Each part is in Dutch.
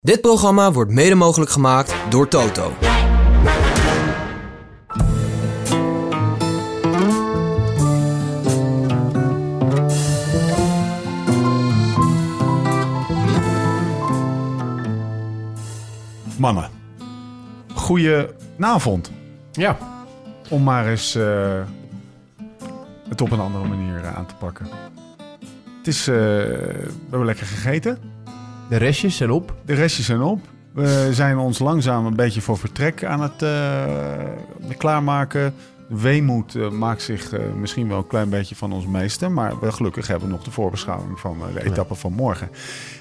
Dit programma wordt mede mogelijk gemaakt door Toto. Mannen, goedenavond. Ja. Om maar eens eh, het op een andere manier eh, aan te pakken. Het is, eh, we hebben lekker gegeten. De restjes zijn op. De restjes zijn op. We zijn ons langzaam een beetje voor vertrek aan het eh, klaarmaken. De weemoed eh, maakt zich eh, misschien wel een klein beetje van ons meester. Maar we gelukkig hebben we nog de voorbeschouwing van de etappe van morgen.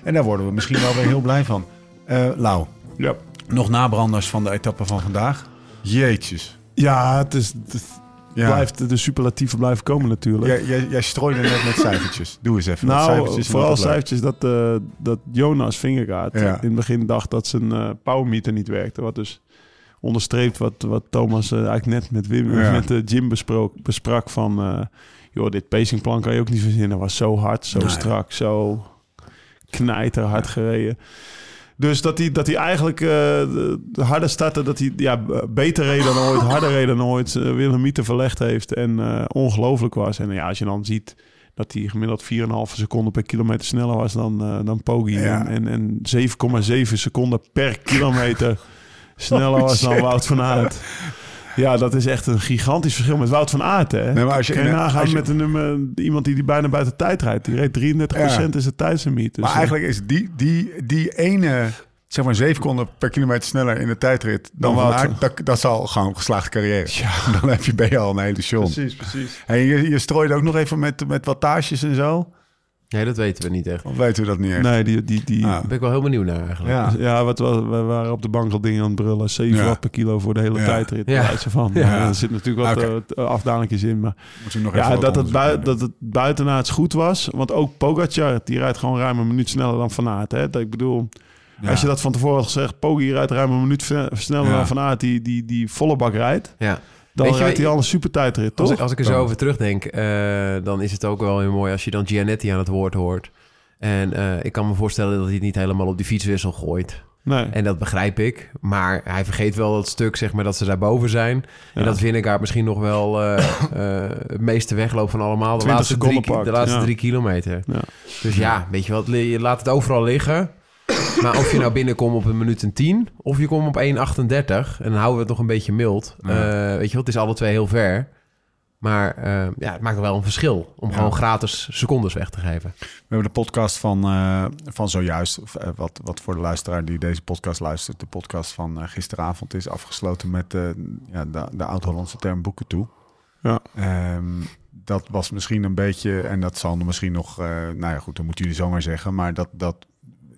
En daar worden we misschien wel weer heel blij van. Eh Lau, Ja. nog nabranders van de etappe van vandaag? Jeetjes. Ja, het is, het Ja. blijft, de superlatieven blijven komen natuurlijk. Jij, jij, jij strooide net met cijfertjes. Doe eens even. nou, cijfertjes vooral cijfertjes dat, eh, dat Jonas Vingegaard Ja. in het begin dacht dat zijn eh powermeter niet werkte. Wat dus onderstreept wat, wat Thomas eh, eigenlijk net met, Wim, Ja. met Jim besprook, besprak van... joh, dit pacingplan kan je ook niet verzinnen. Was zo hard, zo Nee. strak, zo knijterhard gereden. Dus dat hij, dat hij eigenlijk eh, de, de harde starten, dat hij ja, beter reed dan ooit, harder reed dan ooit, uh, Wilhelmieter verlegd heeft en eh, ongelooflijk was. En ja, als je dan ziet dat hij gemiddeld 4,5 seconden per kilometer sneller was dan, uh, dan Poggi. Ja. En, en, en 7,7 seconden per kilometer sneller was dan Wout van Aert. Ja, dat is echt een gigantisch verschil met Wout van Aert. Hè? Nee, maar als je, Kun je nagaan als je- met een, nummer, iemand die, die bijna buiten tijd rijdt. Die reed 33% is de tijdslimiet. Dus, maar eh, eigenlijk is die, die, die ene, zeg maar 7 seconden per kilometer sneller in de tijdrit dan, Dan. Aert, dat, dat is al gewoon een geslaagde carrière. Dan heb je, ben je al een hele show. Precies, precies. En je, je strooide ook nog even met, met wattages en zo. Nee, dat weten we niet echt. Of weten we dat niet echt? Nee, die... die, die Ah. Daar ben ik wel heel benieuwd naar eigenlijk. Ja. Ja, wat, we, we waren op de bank al dingen aan het brullen. 7 Ja. watt per kilo voor de hele Ja. tijdrit. Ja. Ja. van. Ja. Ja. er zit natuurlijk wat Oké. eh, afdalingjes in. Maar nog even ja, dat het, bui, naar dat het buitenaards goed was. Want ook Pogacar, die rijdt gewoon ruim een minuut sneller dan Van Aert. Hè? Dat, ik bedoel. Ja. als je dat van tevoren had gezegd... Poggi rijdt ruim een minuut sneller Ja. dan Van Aert... Die, die, die volle bak rijdt. Ja. Dan Weet je, hij al een super tijdrit, toch? Als ik, als ik er zo over terugdenk, eh, dan is het ook wel heel mooi als je dan Gianetti aan het woord hoort. En eh, ik kan me voorstellen dat hij het niet helemaal op die fietswissel gooit. Nee. En dat begrijp ik. Maar hij vergeet wel dat stuk, zeg maar, dat ze daarboven zijn. En dat Vinnegaard misschien nog wel eh, het meeste wegloopt van allemaal. De 20 laatste, drie, de laatste ja. drie kilometer. Ja. Dus ja, weet je wat, je laat het overal liggen. Maar of je nou binnenkomt op een minuut en 10 of je komt op 1,38 en dan houden we het nog een beetje mild. Ja. Eh, weet je wel, het is alle twee heel ver. Maar eh, ja, het maakt wel een verschil om Ja. gewoon gratis secondes weg te geven. We hebben de podcast van, eh, van zojuist, wat, wat voor de luisteraar die deze podcast luistert, de podcast van gisteravond is afgesloten met eh, ja, de, de oud-Hollandse term boeken toe. Ja. Ehm, dat was misschien een beetje, en dat zal misschien nog, eh, nou ja goed, dat moeten jullie zomaar zeggen, maar dat, dat,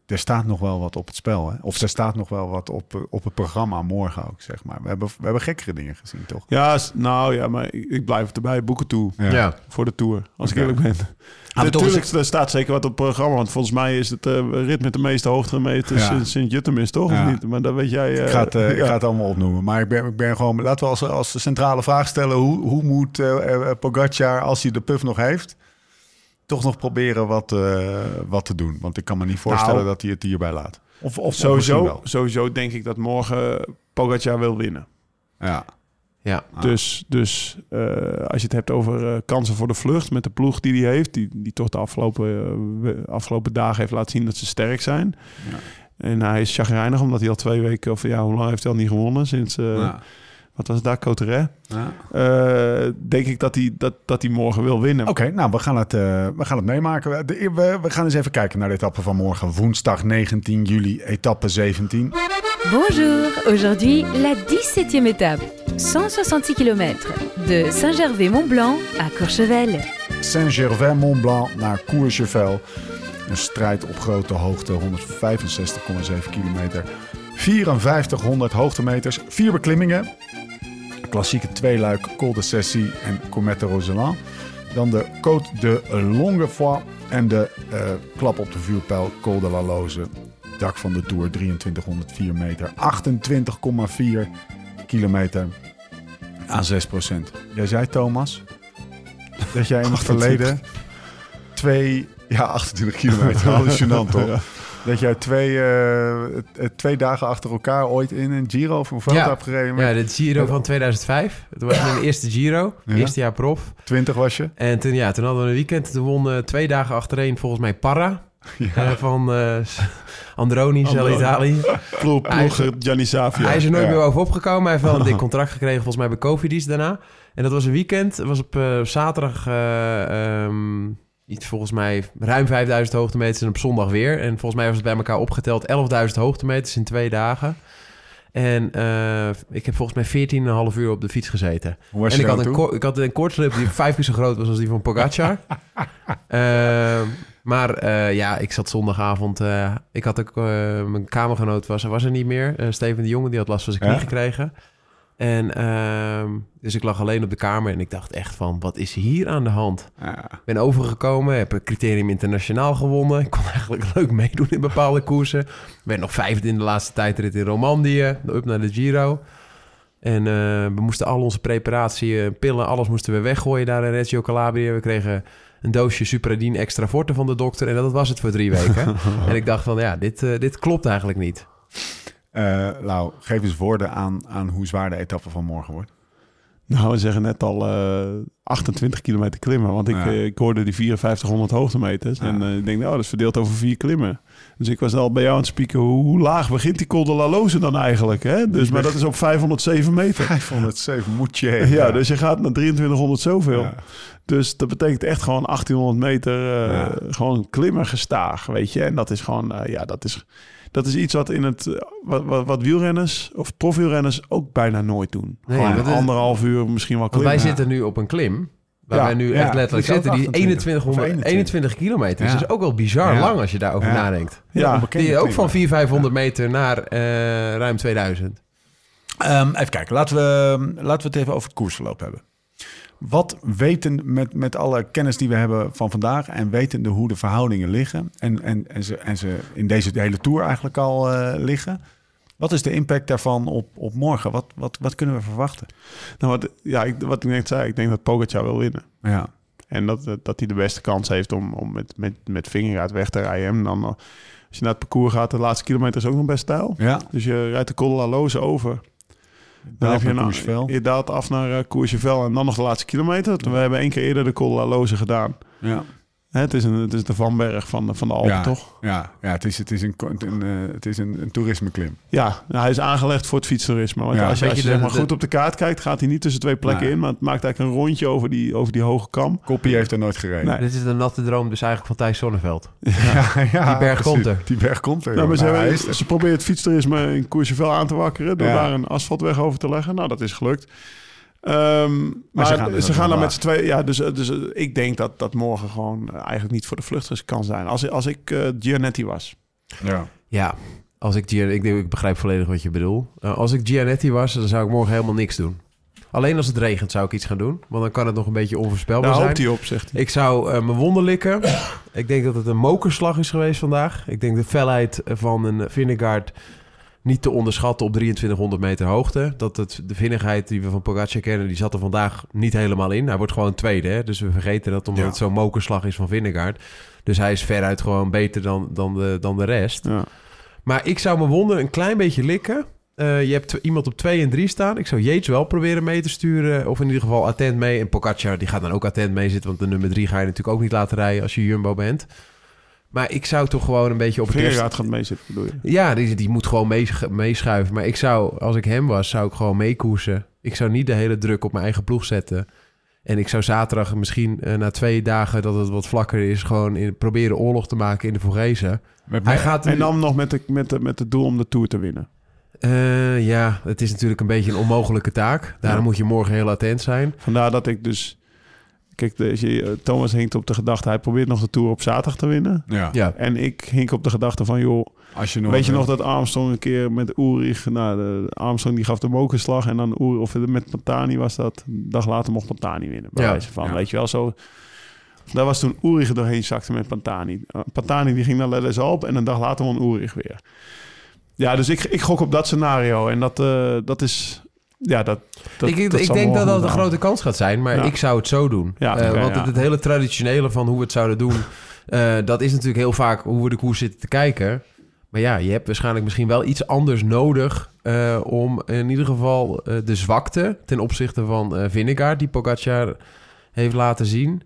er staat nog wel wat op het spel. Hè? Of er staat nog wel wat op, eh, op het programma morgen ook, zeg maar. We hebben, we hebben gekkere dingen gezien, toch? Ja, nou ja, maar ik, ik blijf erbij. Boeken toe. Ja. Voor de Tour, als ik eerlijk ben. Natuurlijk, er staat zeker wat op het programma. Want volgens mij is het eh, rit met de meeste hoogtemeters Ja. sinds Sint-Jutemis, toch? Ja. Of niet? Maar dat weet jij... eh, Ik ga, het, eh, ik ga het allemaal opnoemen. Maar ik ben, ik ben gewoon... Laten we als, als centrale vraag stellen... hoe, hoe moet eh eh, Pogacar, als hij de puff nog heeft... toch nog proberen wat, eh, wat te doen? Want ik kan me niet voorstellen Nou, dat hij het hierbij laat. Of, of Sowieso, sowieso denk ik dat morgen Pogacar wil winnen. Ja. Ja, Ah. Dus, dus eh, als je het hebt over eh, kansen voor de vlucht met de ploeg die hij heeft... die, die toch de afgelopen, afgelopen dagen heeft laten zien dat ze sterk zijn... Ja. En hij is chagrijnig omdat hij al twee weken... of ja, hoe lang heeft hij al niet gewonnen? Sinds, eh, Ja. Wat was het daar, Cotteret? Ja. Eh, denk ik dat hij, dat, dat hij morgen wil winnen. Oké, nou, we gaan, het, eh, we gaan het meemaken. De- we, we gaan eens even kijken naar de etappe van morgen. Woensdag 19 juli, etappe 17. Bonjour, aujourd'hui la 17e étape, 166 km, de Saint-Gervais-Mont-Blanc à Courchevel. Saint-Gervais-Mont-Blanc naar Courchevel. Een strijd op grote hoogte, 165,7 kilometer. 5400 hoogtemeters, vier beklimmingen. Klassieke tweeluik, Col de Cessy en Comète Roseland. Dan de Côte de Longuefoy en de eh, klap op de vuurpijl, Col de la Loze. Dak van de Tour, 2304 meter. 28,4 kilometer aan 6% Jij zei, Thomas, dat jij in het verleden twee... Ja, 28 kilometer. Hallucinant, toch? Dat jij twee, eh, twee dagen achter elkaar ooit in een Giro of een Vuelta Ja. hebt gereden. Met Ja, de Giro van 2005. Het was mijn eerste Giro. Ja. Eerste jaar prof. 20 was je. En toen, ja, toen hadden we een weekend. Toen won eh, twee dagen achtereen volgens mij Parra. eh, van eh Androni, Androni. Italië. Ploeg, Gianni Savia. Hij is er nooit Ja. meer bovenop gekomen. Hij heeft wel een dik contract gekregen, volgens mij bij Cofidis daarna. En dat was een weekend. Het was op eh, zaterdag eh, ehm, iets volgens mij ruim 5000 hoogtemeters en op zondag weer. En volgens mij was het bij elkaar opgeteld 11.000 hoogtemeters in twee dagen. En eh, ik heb volgens mij 14,5 uur op de fiets gezeten. Hoe was en je ik had, een ik had een kortslip die vijf keer zo groot was als die van Pogacar. Ehm, maar eh, ja, ik zat zondagavond... eh, ik had ook... mijn kamergenoot was, was er niet meer. Steven de Jonge, die had last van zijn knie Ja? gekregen. En ehm, dus ik lag alleen op de kamer en ik dacht echt van... Wat is hier aan de hand? Ja. Ben overgekomen, heb een criterium internationaal gewonnen. Ik kon eigenlijk leuk meedoen in bepaalde koersen. Werd nog vijfde in de laatste tijdrit in Romandie, up naar de Giro. En eh, we moesten al onze preparatie, pillen, alles moesten we weggooien daar in Reggio Calabria. We kregen een doosje Supradine extra forte van de dokter en dat was het voor drie weken. en ik dacht van, ja, dit, eh, dit klopt eigenlijk niet. Eh, Lau, geef eens woorden aan, aan hoe zwaar de etappe van morgen wordt. Nou, we zeggen net al eh, 28 kilometer klimmen. Want ik, Ja. eh, ik hoorde die 5400 hoogtemeters. Ja. En eh, ik denk, nou, dat is verdeeld over vier klimmen. Dus ik was al bij jou aan het spieken. Hoe, hoe laag begint die Col de la Loze dan eigenlijk? Hè? Dus, maar dat is op 507 meter. 507 moet je. Ja, dus je gaat naar 2300 zoveel. Dus dat betekent echt gewoon 1800 meter eh, Ja. gewoon klimmen gestaag, weet je. En dat is gewoon, eh, ja, dat is, dat is iets wat in het, eh, wat, wat, wat wielrenners of profielrenners ook bijna nooit doen. Nee, gewoon anderhalf uur misschien wel Want klimmen. wij zitten nu op een klim... Waar Ja, wij nu ja, echt letterlijk zitten. Die 28, 2100, of 21 kilometer. Ja. Dus dat is ook wel bizar Ja. lang als je daarover Ja. nadenkt. Ja, Die ook van 400, 500 meter naar eh, ruim 2000. Ehm, even kijken, laten we, laten we het even over het koersverloop hebben. Wat weten met, met alle kennis die we hebben van vandaag en wetende hoe de verhoudingen liggen en, en, en, ze, en ze in deze hele tour eigenlijk al eh, liggen. Wat is de impact daarvan op, op morgen? Wat, wat, wat kunnen we verwachten? nou, wat, ja ik, wat ik net zei, ik denk dat Pogacar wil winnen. Ja, En dat, dat dat hij de beste kans heeft om, om met, met, met weg te rijden. En dan, eh, als je naar het parcours gaat, de laatste kilometer is ook nog best stijl. ja. Dus je rijdt de Col Loze over. Dan heb je je daalt af naar uh, Courchevel en dan nog de laatste kilometer. We hebben één keer eerder de Col Loze gedaan. Ja. Hè, het, is een, het is de Vanberg van de, van de Alpen, ja, toch? Ja, ja het is, het is, een, een, eh, het is een, een toerismeklim. Ja, nou, hij is aangelegd voor het fietstoerisme. Want Ja. als je, als je zeg maar de- goed op de kaart kijkt, gaat hij niet tussen twee plekken in. Maar het maakt eigenlijk een rondje over die, over die hoge kam. Koppie heeft er nooit gereden. Nee. Dit is de natte droom dus eigenlijk van Thijs Zonneveld. Ja, ja, Die berg komt er. Die berg komt er. Nou, maar ze, Nou, hij is ze proberen het fietstoerisme in Courchevel aan te wakkeren... door Ja. daar een asfaltweg over te leggen. Nou, dat is gelukt. Ehm, maar ze ze gaan ze nog gaan dan met z'n tweeën... Ja, dus, eh, dus eh, ik denk dat dat morgen gewoon eh, eigenlijk niet voor de vluchters kan zijn. Als, als ik eh Gianetti was. Ja. Ja, als ik, Gian- ik, denk, ik begrijp volledig wat je bedoelt. Als ik Gianetti was, dan zou ik morgen helemaal niks doen. Alleen als het regent zou ik iets gaan doen. Want dan kan het nog een beetje onvoorspelbaar Daar zijn. hoopt hij op, zegt hij. Ik zou eh, mijn wonden likken. ik denk dat het een mokerslag is geweest vandaag. Ik denk de felheid van een Vingegaard niet te onderschatten op 2300 meter hoogte. Dat het, de vinnigheid die we van Pogacar kennen, die zat er vandaag niet helemaal in. Hij wordt gewoon tweede, hè? dus we vergeten dat omdat Ja. het zo'n mokerslag is van Vingegaard. Dus hij is veruit gewoon beter dan, dan, de, dan de rest. Ja. Maar ik zou mijn wonden een klein beetje likken. Eh, je hebt iemand op 2 en 3 staan. Ik zou Yates wel proberen mee te sturen. Of in ieder geval attent mee. En Pogacar die gaat dan ook attent mee zitten. Want de nummer 3 ga je natuurlijk ook niet laten rijden als je Jumbo bent. Maar ik zou toch gewoon een beetje op het eerste... Gaat meezitten, bedoel je? Ja, die, die moet gewoon meesch- meeschuiven. Maar ik zou, als ik hem was, zou ik gewoon meekoersen. Ik zou niet de hele druk op mijn eigen ploeg zetten. En ik zou zaterdag misschien eh, na twee dagen dat het wat vlakker is... gewoon in, proberen oorlog te maken in de Vorgezen. Hij gaat... En dan nog met, de, met, de, met het doel om de Tour te winnen. Eh, ja, het is natuurlijk een beetje een onmogelijke taak. Daarom Ja. moet je morgen heel attent zijn. Vandaar dat ik dus... Kijk, de, je- eh, Thomas hinkt op de gedachte... hij probeert nog de Tour op zaterdag te winnen. Ja. Ja, En ik hink op de gedachte van... joh, Als je nog, weet je eh, nog dat Armstrong een keer met Ulrich... Nou, de, Armstrong die gaf de mokerslag... en dan Ulrich, of met Pantani was dat... een dag later mocht Pantani winnen. Bij Ja. wijze van, Ja. weet je wel, zo... Daar was toen Ulrich er doorheen zakte met Pantani. Uh, Pantani die ging naar Les Alpes... en een dag later won Ulrich weer. Ja, dus ik, ik gok op dat scenario. En dat, eh, dat is... Ja, dat, dat ik, ik, dat denk dat dat een grote kans gaat zijn. Maar Ja. ik zou het zo doen. Ja, Eh, want ja. het, het hele traditionele van hoe we het zouden doen... Eh, dat is natuurlijk heel vaak hoe we de koers zitten te kijken. Maar ja, je hebt waarschijnlijk misschien wel iets anders nodig... eh, om in ieder geval eh, de zwakte ten opzichte van eh Vingegaard... die Pogacar heeft laten zien...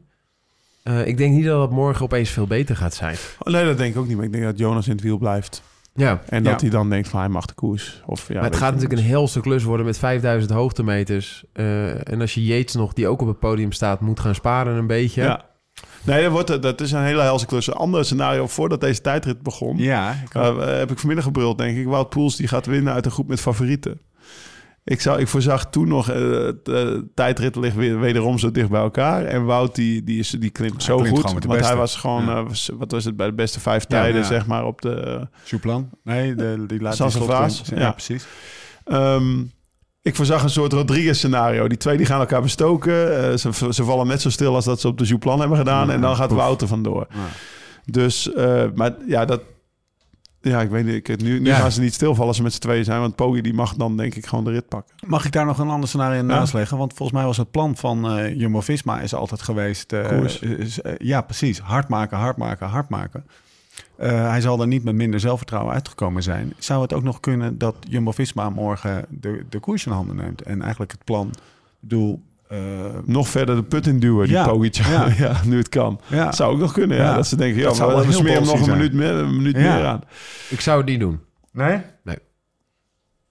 Eh, ik denk niet dat het morgen opeens veel beter gaat zijn. Oh, nee, dat denk ik ook niet. Maar ik denk dat Jonas in het wiel blijft. Ja, En dat Ja. hij dan denkt van hij mag de koers. Of, ja, maar het gaat natuurlijk een heel stuk klus worden met 5000 hoogtemeters. Eh, en als je Yates nog, die ook op het podium staat, moet gaan sparen een beetje. Ja. Nee, dat, wordt, dat is een hele helse klus. Een ander scenario voordat deze tijdrit begon. Ja, ik eh, heb ik vanmiddag gebruld, denk ik. Wout Poels die gaat winnen uit een groep met favorieten. Ik, zou, ik voorzag toen nog, eh, de tijdrit ligt weer, wederom zo dicht bij elkaar. En Wout die, die, is, die klimt zo klimt goed. de want hij was gewoon, Ja. eh, was- wat was het, bij de beste vijf tijden, ja. zeg maar, op de... Souplan? Nee, de, die laat San die Servaas? slotklim. Ja. Ja, precies. Ehm, ik voorzag een soort Rodriguez-scenario. Die twee die gaan elkaar bestoken. Eh, ze, ze vallen net zo stil als dat ze op de Jouplan hebben gedaan. En dan gaat poef. Wouter vandoor. Dus, eh, maar ja, dat... Ja, ik weet niet. Nu nu Ja. gaan ze niet stilvallen als ze met z'n tweeën zijn. Want Poggi die mag dan denk ik gewoon de rit pakken. Mag ik daar nog een ander scenario naast leggen? Want volgens mij was het plan van eh Jumbo-Visma is altijd geweest... eh, Koers. eh, ja, precies. Hard maken, hard maken, hard maken. Hij zal er niet met minder zelfvertrouwen uitgekomen zijn. Zou het ook nog kunnen dat Jumbo-Visma morgen de, de koers in handen neemt? En eigenlijk het plan, ik bedoel... eh, Nog verder de put in duwen, die Ja. Pogacar. Ja. Ja. nu het kan. ja, Dat zou ook nog kunnen, ja. Ja. Dat ze denken, ja, Dat maar we heel smeren hem nog een minuut, meer, een minuut Ja. meer aan. Ik zou het niet doen. Nee? Nee.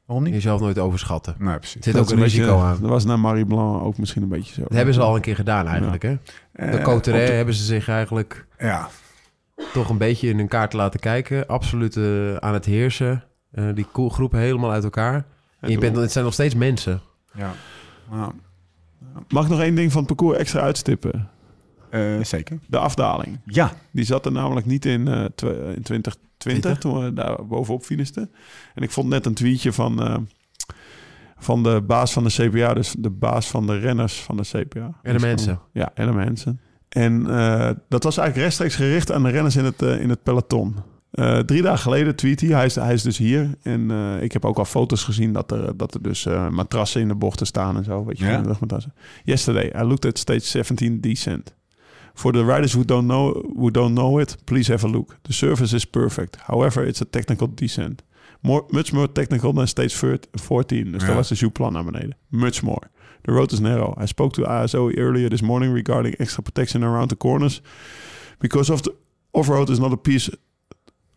Waarom niet? Jezelf nooit overschatten. Nee, Er precies. zit Dat ook een risico beetje- aan. Dat was naar Marie Blanc ook misschien een beetje zo. Dat hebben ze al een keer gedaan eigenlijk, hè? De de- hebben ze zich eigenlijk Ja, toch een beetje in hun kaart laten kijken. Absoluut eh, aan het heersen. Eh, die groepen helemaal uit elkaar. En je bent, het zijn nog steeds mensen. ja. ja. Mag ik nog één ding van het parcours extra uitstippen? Eh, zeker. De afdaling. Ja, Die zat er namelijk niet in, eh, tw- in 2020, toen we daar bovenop finishten. En ik vond net een tweetje van, eh, van de baas van de CPA, dus de baas van de renners van de CPA. En de mensen. Ja, en de mensen. En dat was eigenlijk rechtstreeks gericht aan de renners in het, in het peloton. Eh, drie dagen geleden tweet hij, hij is, hij is dus hier. En eh, ik heb ook al foto's gezien dat er, dat er dus eh, matrassen in de bochten staan en zo. Weet je, de rugmatrassen. Yesterday, I looked at stage 17 descent. For the riders who don't, know, who don't know it, please have a look. The surface is perfect. However, it's a technical descent. More, much more technical than stage 14. Dus Ja. dat was de Jouplan naar beneden. Much more. The road is narrow. I spoke to ASO earlier this morning regarding extra protection around the corners. Because of the off-road is not a piece...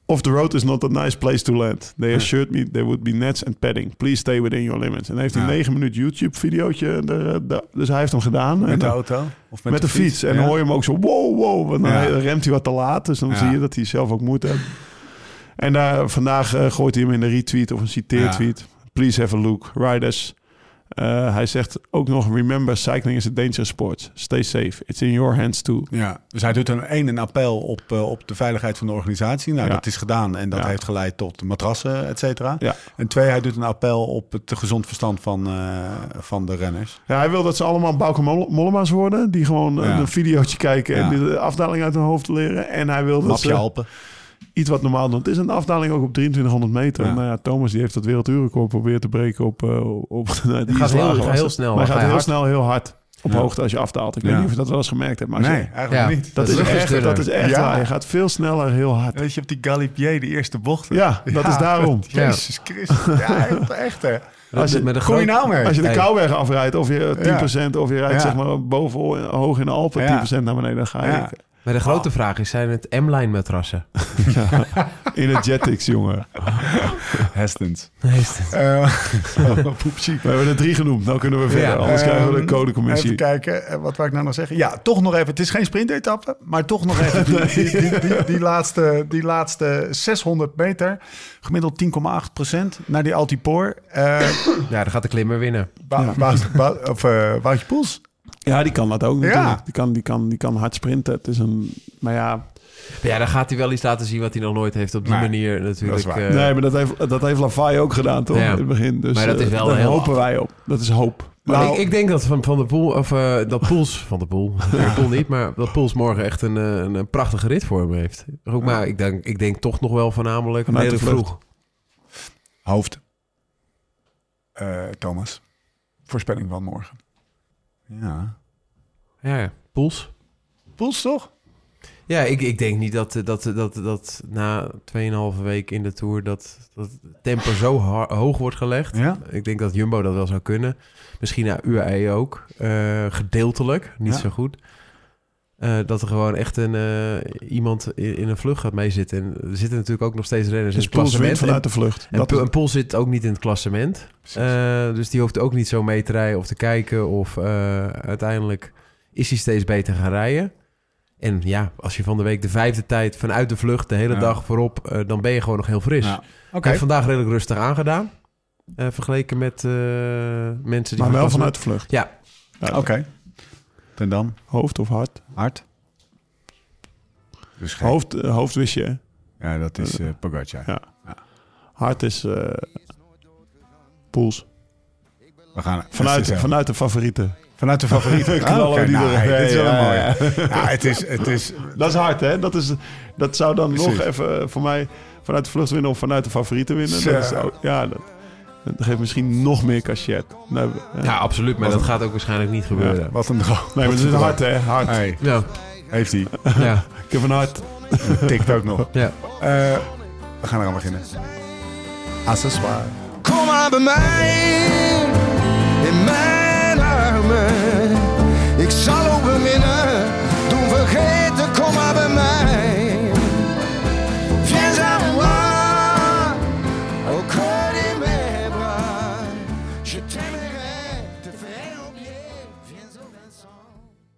Off the road is not a nice place to land. They Ja. assured me there would be nets and padding. Please stay within your limits. En heeft hij Ja. een 9 minuut YouTube-videootje. er, eh, da- Dus hij heeft hem gedaan. En met de auto? Of met, de, fiets. En Ja. dan hoor je hem ook zo, wow, wow. Want dan remt hij wat te laat. Dus dan zie je dat hij zelf ook moet hebben. En daar, vandaag eh, gooit hij hem in een retweet of een citeertweet. Please have a look. Riders. Eh, hij zegt ook nog, remember, cycling is a dangerous sport. Stay safe. It's in your hands too. Ja, dus hij doet een één een appel op, eh, op de veiligheid van de organisatie. Nou, Ja. dat is gedaan en dat Ja. heeft geleid tot matrassen, et cetera. Ja. En twee, hij doet een appel op het gezond verstand van, eh, van de renners. Ja, hij wil dat ze allemaal Bauke Mol- Mollema's worden. Die gewoon een videootje kijken en de afdaling uit hun hoofd leren. En hij wil dat Mapje ze Alpen. Iets wat normaal doen. Het is een afdaling ook op 2300 meter. Ja. Nou ja, Thomas die heeft dat werelduurrecord proberen te breken op... eh op nou, die gaat heel- heel snel. Maar hij Ga gaat heel hard? snel heel hard op Ja. hoogte als je afdaalt. Ik Ja. weet niet of je dat wel eens gemerkt hebt. Maar Nee, je- eigenlijk Ja. niet. dat, De is echt, dat is echt Ja. waar. Je gaat veel sneller heel hard. Weet je, op die Galipier, die eerste bocht. Ja, dat is daarom. Jezus Christus. Ja, echt, echt hè. Als je, met een groot- nou als je de Hey. Kouwberg afrijdt of je 10% of je rijdt Ja. zeg maar boven hoog in de Alpen Ja. 10% naar beneden, dan ga je Ja. Maar de grote vraag is, zijn het M-line matrassen? energetics, jongen. Hestens. Het- Uh. We hebben er drie genoemd, nou kunnen we verder. Ja. Anders krijgen we de Ehm, codecommissie. Even kijken, eh, wat wou ik nou nog zeggen? Ja, toch nog even. Het is geen sprintetappe, maar toch nog even die, die, die, die, die laatste, die laatste 600 meter. Gemiddeld 10,8 procent naar die Altipoor. Eh Ja, dan gaat de klimmer winnen. Ba- Wout- of, Woutje Poels. Ja, die kan dat ook Ja. natuurlijk. Die, kan, die, kan, die kan hard sprinten. Het is een... Maar ja, Maar ja, dan gaat hij wel iets laten zien wat hij nog nooit heeft op die Nee, manier natuurlijk. dat is waar. eh, nee, maar dat heeft, dat heeft Lafaye ook gedaan, toch? Ja. In het begin. Dus, Maar dat is eh, wel daar heel hopen af. wij op. Dat is hoop. Maar Nou- ik, ik denk dat van, van de Poel, of eh, dat Poels, van de Poel, de Poel niet, maar dat Poels morgen echt een, een, een prachtige rit voor hem heeft. Ook maar, ik denk, ik denk toch nog wel voornamelijk Vanuit de vroeg. Hoofd. Eh, Thomas. Voorspelling van morgen. Ja. Ja, ja. Poels. Poels toch? Ja, ik, ik denk niet dat, dat, dat, dat na 2,5 week in de Tour... dat, dat tempo zo hoog wordt gelegd. Ja? Ik denk dat Jumbo dat wel zou kunnen. Misschien naar UAE ook. Eh, gedeeltelijk, niet Ja. zo goed. Eh, dat er gewoon echt een, eh, iemand in, in een vlucht gaat meezitten. En er zitten natuurlijk ook nog steeds renners Dus in het klassement. vanuit de vlucht. En, is- en Poel zit ook niet in het klassement. Eh, dus die hoeft ook niet zo mee te rijden of te kijken. Of eh, uiteindelijk is hij steeds beter gaan rijden. En ja, als je van de week de vijfde tijd vanuit de vlucht de hele Ja. dag voorop... eh, dan ben je gewoon nog heel fris. Ja. Heeft vandaag redelijk rustig aangedaan. eh, vergeleken met eh, mensen die... Maar wel vanuit de vlucht. Ja, Ja, Oké. Dan? Hoofd of hart? Hart? Dus geen- Hoofd, eh, hoofd wist je. hè? Ja, dat is eh Pogacar. Ja. Hart is eh Poels. We gaan Vanuit, vanuit, vanuit de favorieten. vanuit de favorieten. Knallen die nou, er- hey, dit is wel Ja, mooie. ja, Ja, het is... Het is Dat is hard, hè? Dat, is, dat zou dan Precies. nog even voor mij vanuit de vlucht winnen of vanuit de favorieten winnen. Dat is ja, dat, dat geeft misschien nog meer cachet. Nee, ja. ja absoluut. Maar dat een- gaat ook waarschijnlijk niet gebeuren. wat een droom. nee, maar het is hard, hè? Hard. Hey, Ja, heeft hij. ja, Ik heb een hart. Tikt ook nog. ja. Eh, we gaan eraan beginnen. Accessoire. Kom maar bij mij,